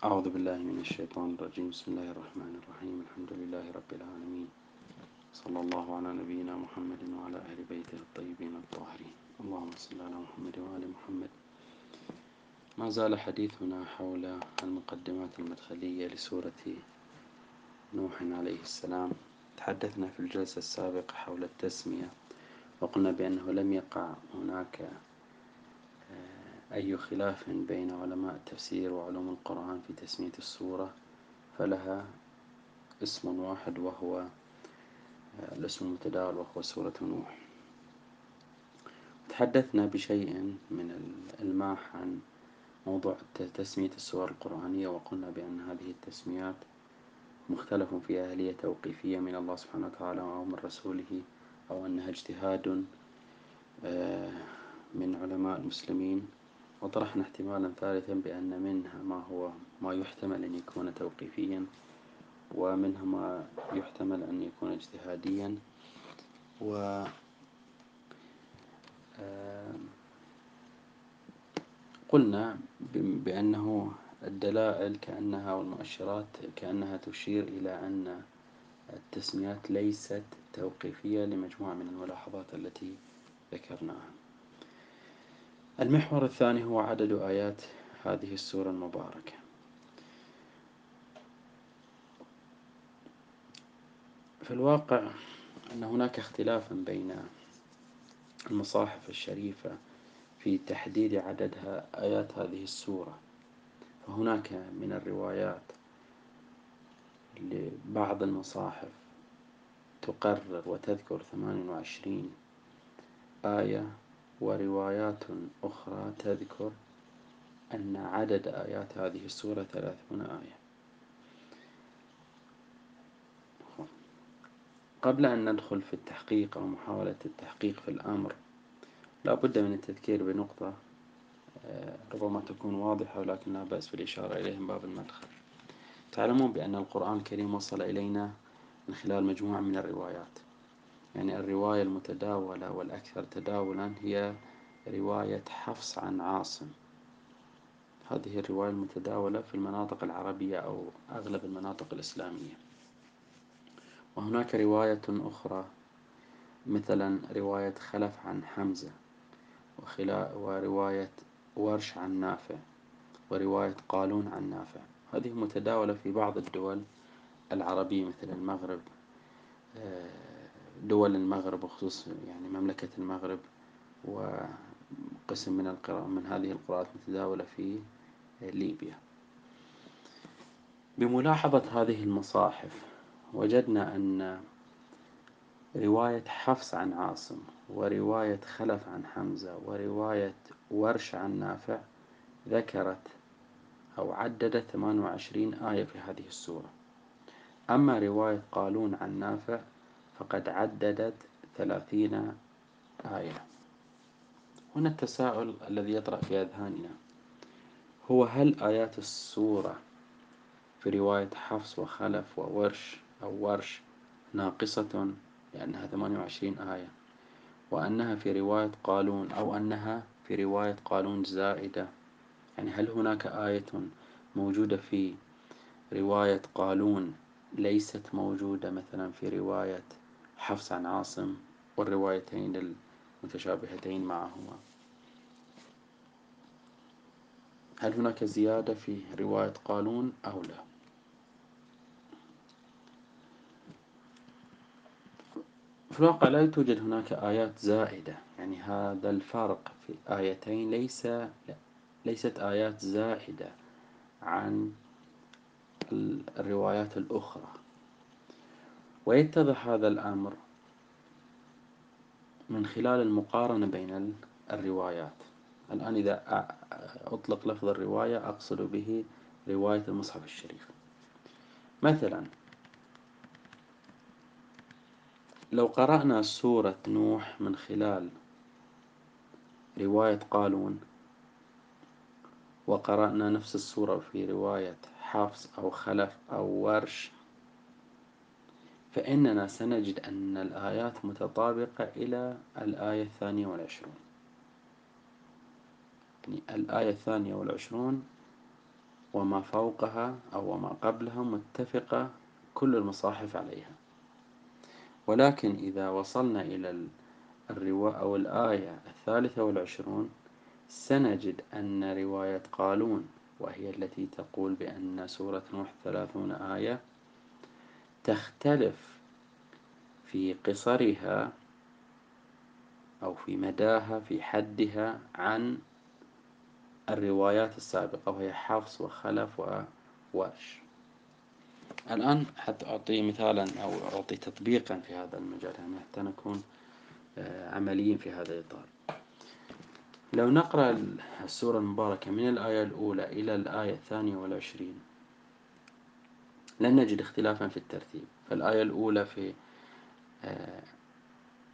أعوذ بالله من الشيطان الرجيم. بسم الله الرحمن الرحيم. الحمد لله رب العالمين. صلى الله على نبينا محمد وعلى أهل بيته الطيبين الطاهرين. اللهم صل على محمد وآل محمد. ما زال حديثنا حول المقدمات المدخلية لسورة نوح عليه السلام. تحدثنا في الجلسة السابقة حول التسمية وقلنا بأنه لم يقع هناك أي خلاف بين علماء التفسير وعلوم القرآن في تسمية السورة فلها اسم واحد وهو الاسم المتداول وهو سورة نوح. تحدثنا بشيء من الإلماح عن موضوع تسمية السور القرآنية وقلنا بأن هذه التسميات مختلف فيها هل هي توقيفية من الله سبحانه وتعالى أو من رسوله أو أنها اجتهاد آه، من علماء المسلمين. وطرحنا احتمالا ثالثا بأن منها ما هو ما يحتمل أن يكون توقيفيا ومنها ما يحتمل أن يكون اجتهاديا. و قلنا بأنه الدلائل كأنها والمؤشرات كأنها تشير إلى أن التسميات ليست توقيفية لمجموعة من الملاحظات التي ذكرناها. المحور الثاني هو عدد آيات هذه السورة المباركة. في الواقع أن هناك اختلافا بين المصاحف الشريفة في تحديد عدد آيات هذه السورة. فهناك من الروايات لبعض المصاحف تقرر وتذكر ثمان وعشرين آية وروايات أخرى تذكر أن عدد آيات هذه السورة ثلاثون آية. قبل أن ندخل في التحقيق أو محاولة التحقيق في الأمر لا بد من التذكير بنقطة آه، ربما تكون واضحة ولكن لا بأس بالإشارة إليه من باب المدخل. تعلمون بأن القرآن الكريم وصل إلينا من خلال مجموعة من الروايات. يعني الرواية المتداولة والأكثر تداولا هي رواية حفص عن عاصم. هذه الرواية المتداولة في المناطق العربية أو أغلب المناطق الإسلامية. وهناك رواية أخرى مثلا رواية خلف عن حمزة ورواية ورش عن نافع ورواية قالون عن نافع. هذه متداولة في بعض الدول العربية مثل المغرب آه، دول المغرب وخصوص يعني مملكة المغرب وقسم من القراءة من هذه القراءات متداولة في ليبيا. بملاحظة هذه المصاحف وجدنا أن رواية حفص عن عاصم ورواية خلف عن حمزة ورواية ورش عن نافع ذكرت أو عددت 28 آية في هذه السورة. أما رواية قالون عن نافع فقد عددت ثلاثين آية. هنا التساؤل الذي يطرأ في أذهاننا. هو هل آيات السورة في رواية حفص وخلف وورش أو ورش ناقصة لأنها 28 آية وأنها في رواية قالون أو أنها في رواية قالون زائدة؟ يعني هل هناك آية موجودة في رواية قالون ليست موجودة مثلا في رواية حفص عن عاصم والروايتين المتشابهتين معهما. هل هناك زيادة في رواية قالون أو لا؟ في الواقع لا توجد هناك آيات زائدة. يعني هذا الفرق في آيتين ليس ليست آيات زائدة عن الروايات الأخرى. ويتضح هذا الأمر من خلال المقارنة بين الروايات. الآن إذا أطلق لفظ الرواية أقصد به رواية المصحف الشريف. مثلا لو قرأنا سورة نوح من خلال رواية قالون وقرأنا نفس السورة في رواية حفص أو خلف أو ورش فإننا سنجد أن الآيات متطابقة إلى الآية الثانية والعشرون. يعني الآية الثانية والعشرون وما فوقها أو وما قبلها متفقة كل المصاحف عليها. ولكن إذا وصلنا إلى الرواية أو الآية الثالثة والعشرون سنجد أن رواية قالون وهي التي تقول بأن سورة نوح ثلاثون آية تختلف في قصرها أو في مداها في حدها عن الروايات السابقة وهي حفص وخلف وورش الآن حتى أعطي مثالا أو أعطي تطبيقا في هذا المجال يعني حتى نكون آه، عمليين في هذا الإطار. لو نقرأ السورة المباركة من الآية الأولى إلى الآية الثانية والعشرين لن نجد اختلافا في الترتيب. فالآية الأولى في آه،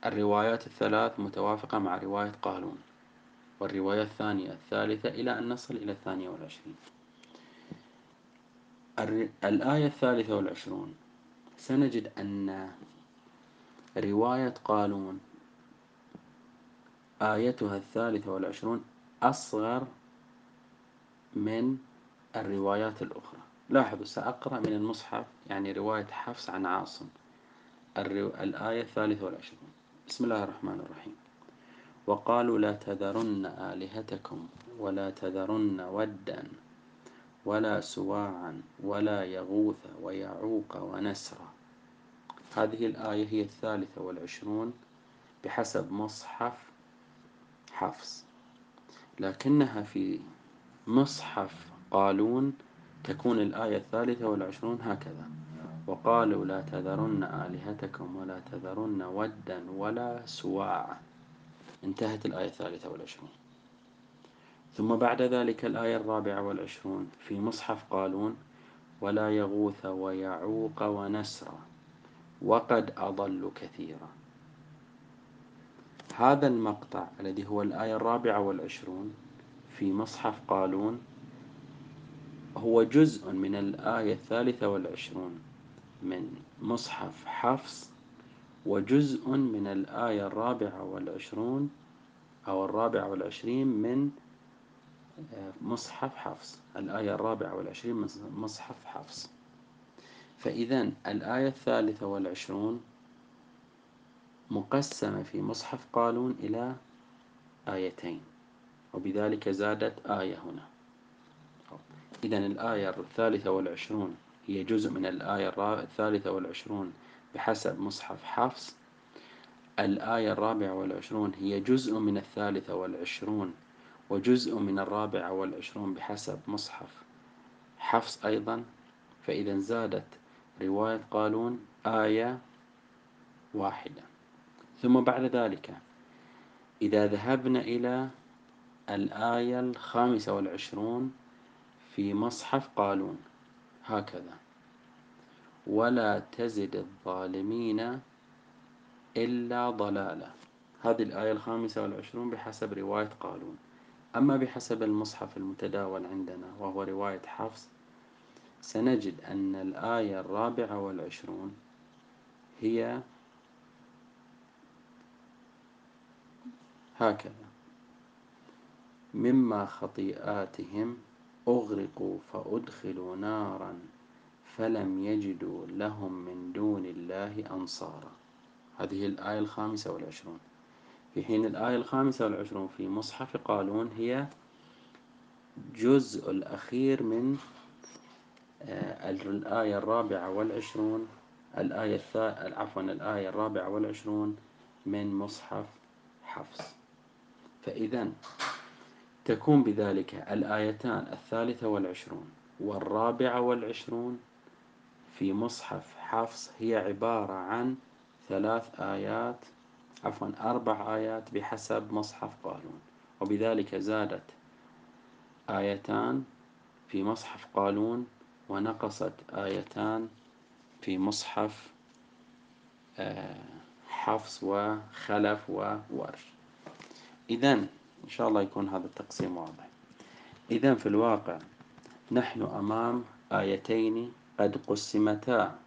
الروايات الثلاث متوافقة مع رواية قالون والرواية الثانية الثالثة إلى أن نصل إلى الثانية والعشرين. الآية الثالثة والعشرون. سنجد أن رواية قالون آيتها الثالثة والعشرون أصغر من الروايات الأخرى. لاحظوا سأقرأ من المصحف يعني رواية حفص عن عاصم الآية الثالثة والعشرون. بسم الله الرحمن الرحيم. وقالوا لا تذرن آلهتكم ولا تذرن ودا ولا سواعا ولا يغوث ويعوق ونسرا. هذه الآية هي الثالثة والعشرون بحسب مصحف حفص. لكنها في مصحف قالون تكون الآية الثالثة والعشرون هكذا. وقالوا لا تذرن آلهتكم ولا تذرن ودا ولا سواعا انتهت الآية الثالثة والعشرون. ثم بعد ذلك الآية الرابعة والعشرون في مصحف قالون ولا يغوث ويعوق ونسرا وقد أضل كثيرا. هذا المقطع الذي هو الآية الرابعة والعشرون في مصحف قالون هو جزء من الآية الثالثة والعشرون من مصحف حفص وجزء من الآية الرابعة والعشرون أو الرابعة والعشرين من آه، مصحف حفص. الآية الرابعة والعشرين من مصحف حفص. فإذا الآية الثالثة والعشرون مقسمة في مصحف قالون إلى آيتين وبذلك زادت آية هنا. إذا الآية الثالثة والعشرون هي جزء من الآية الثالثة والعشرون بحسب مصحف حفص. الآية الرابعة والعشرون هي جزء من الثالثة والعشرون وجزء من الرابعة والعشرون بحسب مصحف حفص أيضا. فإذا زادت رواية قالون آية واحدة. ثم بعد ذلك إذا ذهبنا إلى الآية الخامسة والعشرون في مصحف قالون. هكذا. ولا تزد الظالمين إلا ضلالا. هذه الآية الخامسة والعشرون بحسب رواية قالون. أما بحسب المصحف المتداول عندنا وهو رواية حفص سنجد أن الآية الرابعة والعشرون هي هكذا. مما خطيئاتهم أغرقوا فأدخلوا نارا فلم يجدوا لهم من دون الله أنصارا. هذه الآية الخامسة والعشرون. في حين الآية الخامسة والعشرون في مصحف قالون هي جزء الأخير من آه، الآية الرابعة والعشرون الآية عفوا الآية الرابعة والعشرون من مصحف حفص. فإذا تكون بذلك الآيتان الثالثة والعشرون والرابعة والعشرون في مصحف حفص هي عبارة عن ثلاث آيات عفوا أربع آيات بحسب مصحف قالون. وبذلك زادت آيتان في مصحف قالون ونقصت آيتان في مصحف آه، حفص وخلف وورش. إذا إن شاء الله يكون هذا التقسيم واضح. إذا في الواقع نحن أمام آيتين قد قسمتا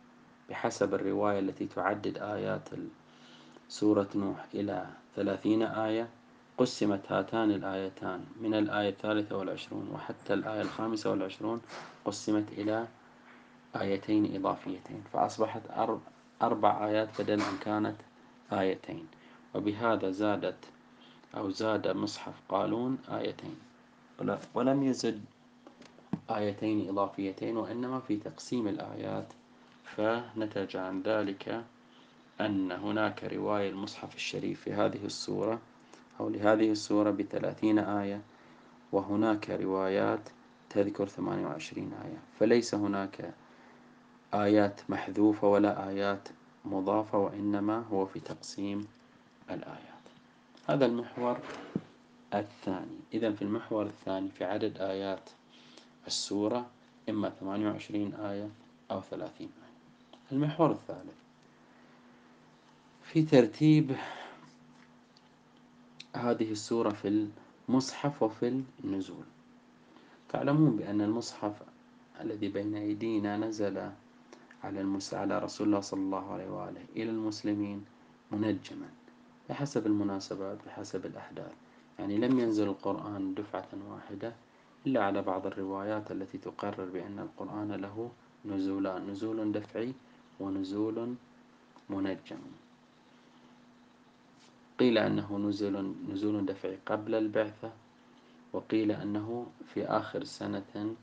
بحسب الرواية التي تعدد آيات سورة نوح إلى ثلاثين آية. قسمت هاتان الآيتان من الآية الثالثة والعشرون وحتى الآية الخامسة والعشرون قسمت إلى آيتين إضافيتين. فأصبحت أربع آيات بدل أن كانت آيتين. وبهذا زادت أو زاد مصحف قالون آيتين. ولم يزد آيتين إضافيتين وإنما في تقسيم الآيات. فنتج عن ذلك أن هناك رواية المصحف الشريف في هذه السورة أو لهذه السورة بثلاثين آية وهناك روايات تذكر ثمانية وعشرين آية. فليس هناك آيات محذوفة ولا آيات مضافة وإنما هو في تقسيم الآيات. هذا المحور الثاني. إذا في المحور الثاني في عدد آيات السورة إما 28 آية أو 30 آية. المحور الثالث في ترتيب هذه السورة في المصحف وفي النزول. تعلمون بأن المصحف الذي بين أيدينا نزل على المس... على رسول الله صلى الله عليه وآله إلى المسلمين منجما. بحسب المناسبات بحسب الأحداث. يعني لم ينزل القرآن دفعة واحدة إلا على بعض الروايات التي تقرر بأن القرآن له نزولان نزول دفعي ونزول منجم. قيل أنه نزل نزول دفعي قبل البعثة وقيل أنه في آخر سنة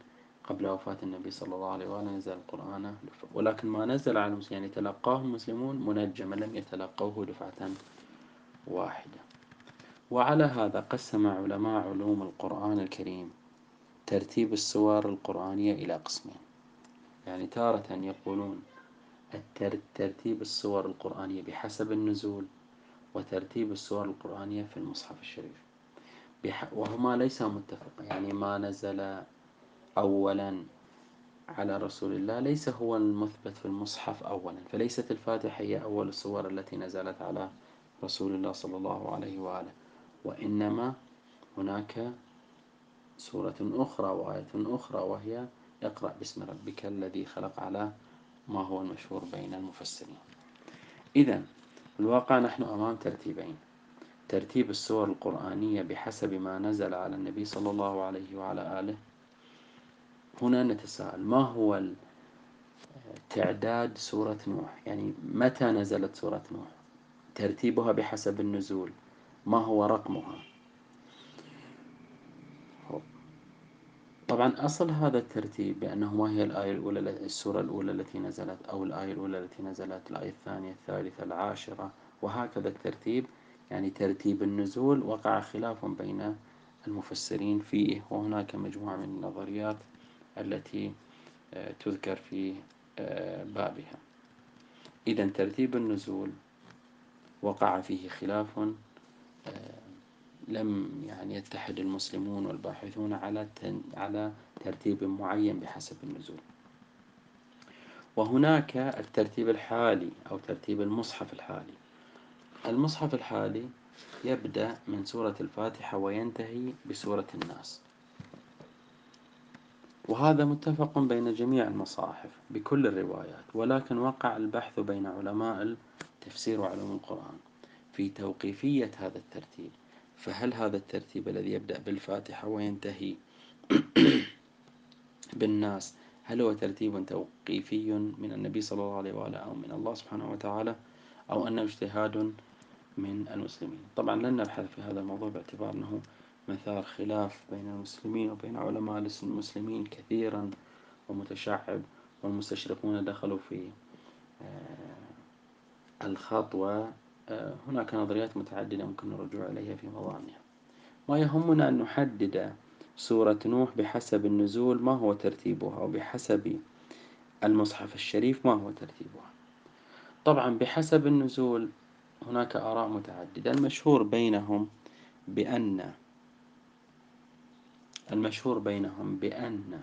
قبل وفاة النبي صلى الله عليه وآله نزل القرآن. ولكن ما نزل على المسلمين يعني تلقاه المسلمون منجما لم يتلقوه دفعة واحدة. وعلى هذا قسم علماء علوم القرآن الكريم ترتيب السور القرآنية إلى قسمين. يعني تارة يقولون ترتيب السور القرآنية بحسب النزول وترتيب السور القرآنية في المصحف الشريف. وهما ليس متفقا يعني ما نزل أولا على رسول الله ليس هو المثبت في المصحف أولا فليست الفاتحة هي أول السور التي نزلت على رسول الله صلى الله عليه وآله. وإنما هناك سورة أخرى وآية أخرى وهي اقرأ باسم ربك الذي خلق على ما هو المشهور بين المفسرين. إذا الواقع نحن أمام ترتيبين. ترتيب السور القرآنية بحسب ما نزل على النبي صلى الله عليه وعلى آله. هنا نتساءل ما هو تعداد سورة نوح؟ يعني متى نزلت سورة نوح؟ ترتيبها بحسب النزول. ما هو رقمها؟ طبعا أصل هذا الترتيب بأنه ما هي الآية الأولى السورة الأولى التي نزلت أو الآية الأولى التي نزلت الآية الثانية الثالثة العاشرة. وهكذا الترتيب يعني ترتيب النزول وقع خلاف بين المفسرين فيه. وهناك مجموعة من النظريات التي آه، تذكر في آه، بابها. إذا ترتيب النزول وقع فيه خلاف آه، لم يعني يتحد المسلمون والباحثون على على ترتيب معين بحسب النزول. وهناك الترتيب الحالي أو ترتيب المصحف الحالي. المصحف الحالي يبدأ من سورة الفاتحة وينتهي بسورة الناس. وهذا متفق بين جميع المصاحف بكل الروايات ولكن وقع البحث بين علماء التفسير وعلوم القرآن في توقيفية هذا الترتيب فهل هذا الترتيب الذي يبدأ بالفاتحة وينتهي بالناس هل هو ترتيب توقيفي من النبي صلى الله عليه وآله أو من الله سبحانه وتعالى أو أنه اجتهاد من المسلمين؟ طبعا لن نبحث في هذا الموضوع باعتبار أنه مثار خلاف بين المسلمين وبين علماء المسلمين كثيرا ومتشعب والمستشرقون دخلوا في آه، الخط وهناك نظريات متعددة ممكن الرجوع إليها في مضامها ما يهمنا أن نحدد سورة نوح بحسب النزول ما هو ترتيبها وبحسب المصحف الشريف ما هو ترتيبها. طبعا بحسب النزول هناك آراء متعددة. المشهور بينهم بأن المشهور بينهم بأن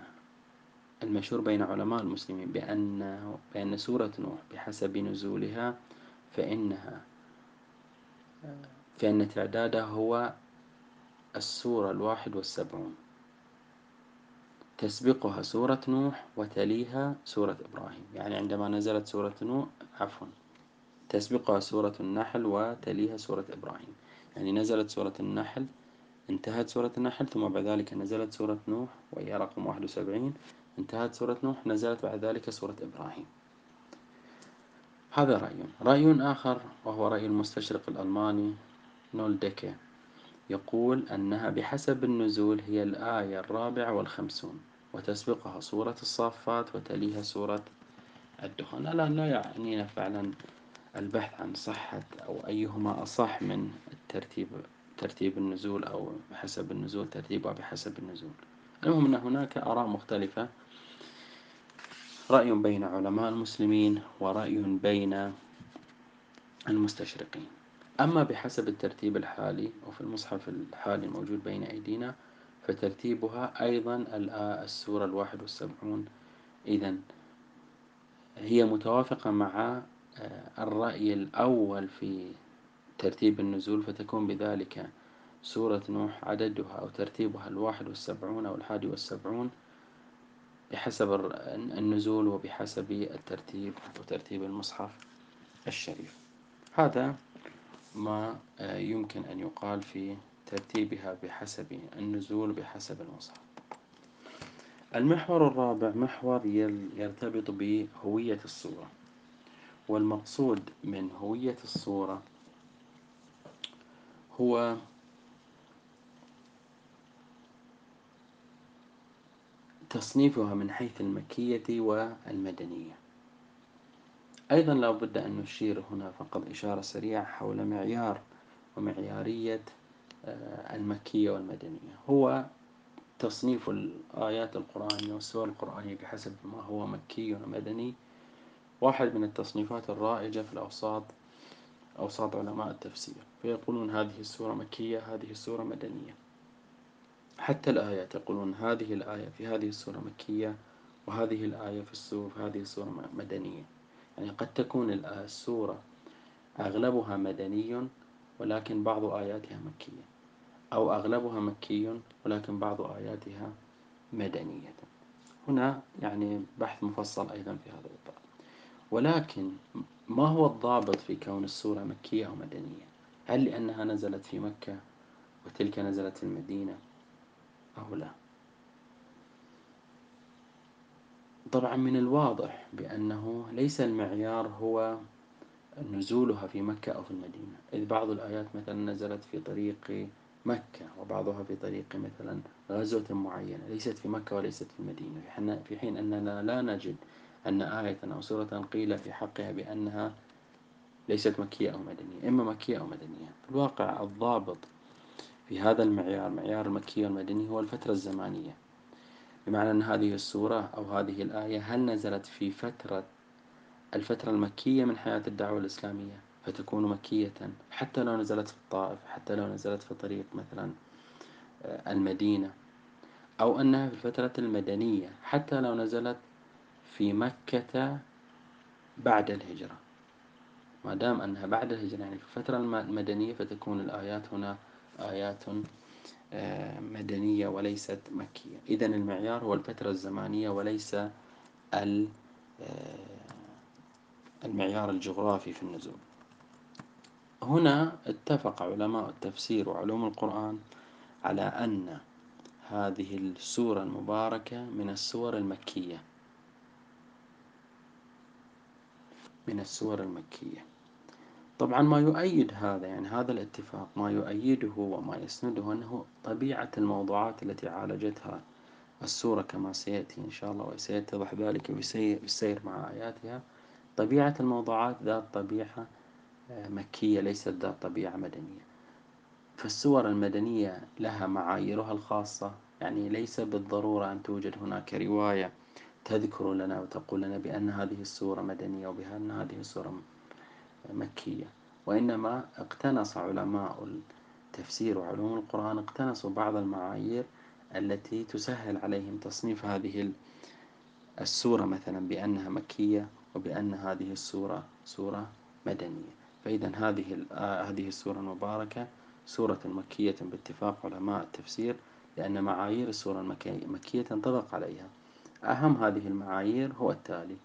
المشهور بين علماء المسلمين بأن بأن سورة نوح بحسب نزولها فإنها فإن تعدادها هو السورة الواحد والسبعون. تسبقها سورة نوح وتليها سورة إبراهيم. يعني عندما نزلت سورة نوح عفوا تسبقها سورة النحل وتليها سورة إبراهيم. يعني نزلت سورة النحل انتهت سورة النحل ثم بعد ذلك نزلت سورة نوح وهي رقم 71 انتهت سورة نوح نزلت بعد ذلك سورة إبراهيم. هذا رأي. رأي آخر وهو رأي المستشرق الألماني نولدكي يقول أنها بحسب النزول هي الآية الرابعة والخمسون وتسبقها سورة الصافات وتليها سورة الدخان. الآن لا يعنينا فعلا البحث عن صحة أو أيهما أصح من الترتيب ترتيب النزول أو بحسب النزول ترتيبها بحسب النزول. المهم أن هناك آراء مختلفة رأي بين علماء المسلمين ورأي بين المستشرقين. أما بحسب الترتيب الحالي وفي المصحف الحالي الموجود بين أيدينا فترتيبها أيضا السورة الواحد والسبعون. إذا هي متوافقة مع آه، الرأي الأول في ترتيب النزول فتكون بذلك سورة نوح عددها أو ترتيبها الواحد والسبعون أو الحادي والسبعون. بحسب النزول وبحسب الترتيب وترتيب المصحف الشريف. هذا ما آه، يمكن أن يقال في ترتيبها بحسب النزول بحسب المصحف. المحور الرابع محور يرتبط بهوية الصورة. والمقصود من هوية الصورة هو تصنيفها من حيث المكية والمدنية. أيضا لا بد أن نشير هنا فقط إشارة سريعة حول معيار ومعيارية آه، المكية والمدنية. هو تصنيف الآيات القرآنية والسور القرآنية بحسب ما هو مكي ومدني. واحد من التصنيفات الرائجة في الأوساط أوساط علماء التفسير. فيقولون هذه السورة مكية هذه السورة مدنية. حتى الآيات يقولون هذه الآية في هذه السورة مكية وهذه الآية في السورة في هذه السورة مدنية. يعني قد تكون السورة أغلبها مدني ولكن بعض آياتها مكية. أو أغلبها مكي ولكن بعض آياتها مدنية. هنا يعني بحث مفصل أيضا في هذا الإطار. ولكن ما هو الضابط في كون السورة مكية أو مدنية؟ هل لأنها نزلت في مكة وتلك نزلت في المدينة؟ أو لا طبعا من الواضح بأنه ليس المعيار هو نزولها في مكة أو في المدينة. إذ بعض الآيات مثلا نزلت في طريق مكة وبعضها في طريق مثلا غزوة معينة. ليست في مكة وليست في المدينة. في حين أننا لا نجد أن آية أو سورة قيل في حقها بأنها ليست مكية أو مدنية إما مكية أو مدنية. في الواقع الضابط في هذا المعيار معيار المكية والمدني هو الفترة الزمانية. بمعنى أن هذه السورة أو هذه الآية هل نزلت في فترة الفترة المكية من حياة الدعوة الإسلامية؟ فتكون مكية حتى لو نزلت في الطائف حتى لو نزلت في طريق مثلا آه، المدينة. أو أنها في الفترة المدنية حتى لو نزلت في مكة بعد الهجرة. ما دام أنها بعد الهجرة يعني في الفترة المدنية فتكون الآيات هنا آيات آه، مدنية وليست مكية. إذا المعيار هو الفترة الزمانية وليس آه، المعيار الجغرافي في النزول. هنا اتفق علماء التفسير وعلوم القرآن على أن هذه السورة المباركة من السور المكية. من السور المكية. طبعا ما يؤيد هذا يعني هذا الاتفاق ما يؤيده وما يسنده أنه طبيعة الموضوعات التي عالجتها السورة كما سيأتي إن شاء الله وسيتضح ذلك بالسير مع آياتها. طبيعة الموضوعات ذات طبيعة آه، مكية ليست ذات طبيعة مدنية. فالسور المدنية لها معاييرها الخاصة يعني ليس بالضرورة أن توجد هناك رواية تذكر لنا وتقول لنا بأن هذه السورة مدنية وبأن هذه السورة مكية. وإنما اقتنص علماء التفسير وعلوم القرآن اقتنصوا بعض المعايير التي تسهل عليهم تصنيف هذه السورة مثلا بأنها مكية وبأن هذه السورة سورة مدنية. فإذا هذه هذه السورة المباركة سورة مكية باتفاق علماء التفسير لأن معايير السورة المكية تنطبق عليها. أهم هذه المعايير هو التالي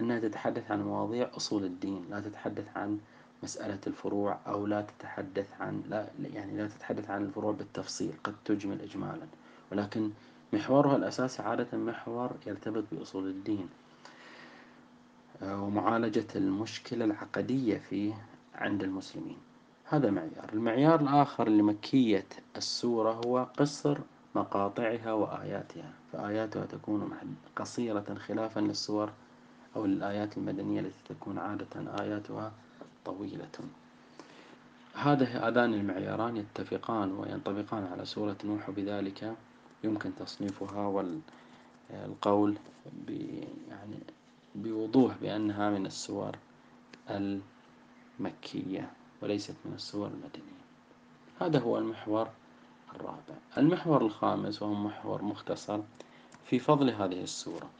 أنها تتحدث عن مواضيع أصول الدين لا تتحدث عن مسألة الفروع أو لا تتحدث عن لا يعني لا تتحدث عن الفروع بالتفصيل قد تجمل إجمالا. ولكن محورها الأساسي عادة محور يرتبط بأصول الدين. آه، ومعالجة المشكلة العقدية فيه عند المسلمين. هذا معيار. المعيار الآخر لمكية السورة هو قصر مقاطعها وآياتها. فآياتها تكون قصيرة خلافا للسور أو الآيات المدنية التي تكون عادة آياتها طويلة. هذا هذان المعياران يتفقان وينطبقان على سورة نوح وبذلك يمكن تصنيفها والقول يعني بوضوح بأنها من السور المكية وليست من السور المدنية. هذا هو المحور الرابع. المحور الخامس وهو محور مختصر في فضل هذه السورة.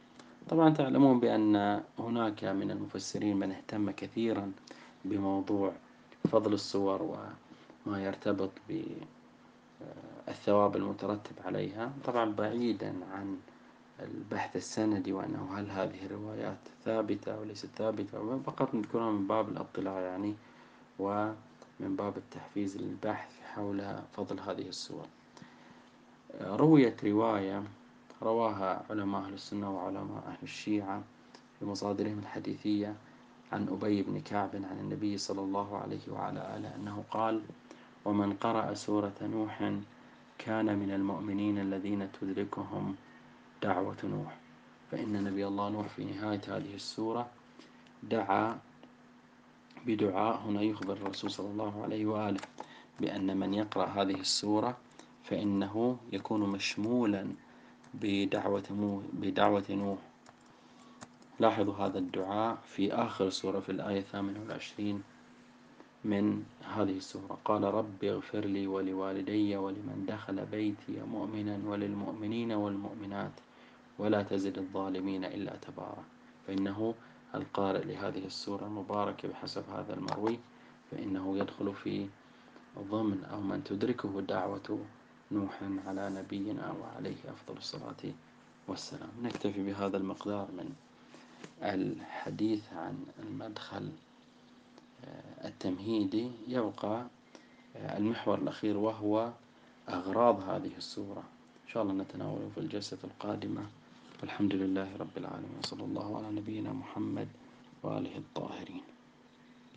طبعا تعلمون بأن هناك من المفسرين من اهتم كثيرا بموضوع فضل الصور وما يرتبط بالثواب المترتب عليها. طبعا بعيدا عن البحث السندي وأنه هل هذه الروايات ثابتة أو ليست ثابتة فقط نذكرها من باب الاطلاع يعني ومن باب التحفيز للبحث حول فضل هذه السور رويت رواية رواها علماء أهل السنة وعلماء أهل الشيعة في مصادرهم الحديثية عن أبي بن كعب عن النبي صلى الله عليه وعلى آله أنه قال ومن قرأ سورة نوح كان من المؤمنين الذين تدركهم دعوة نوح فإن نبي الله نوح في نهاية هذه السورة دعا بدعاء هنا يخبر الرسول صلى الله عليه وآله بأن من يقرأ هذه السورة فإنه يكون مشمولا بدعوة, بدعوة نوح. لاحظوا هذا الدعاء في آخر السورة في الآية الثامنة والعشرين من هذه السورة. قال رب اغفر لي ولوالدي ولمن دخل بيتي مؤمنا وللمؤمنين والمؤمنات ولا تزد الظالمين إلا تبارا فإنه القارئ لهذه السورة المباركة بحسب هذا المروي فإنه يدخل في ضمن أو من تدركه دعوة نوح على نبينا وعليه أفضل الصلاة والسلام. نكتفي بهذا المقدار من الحديث عن المدخل آه، التمهيدي. يبقى آه، المحور الأخير وهو أغراض هذه السورة. إن شاء الله نتناوله في الجلسة القادمة. والحمد لله رب العالمين. وصلى الله على نبينا محمد وآله الطاهرين.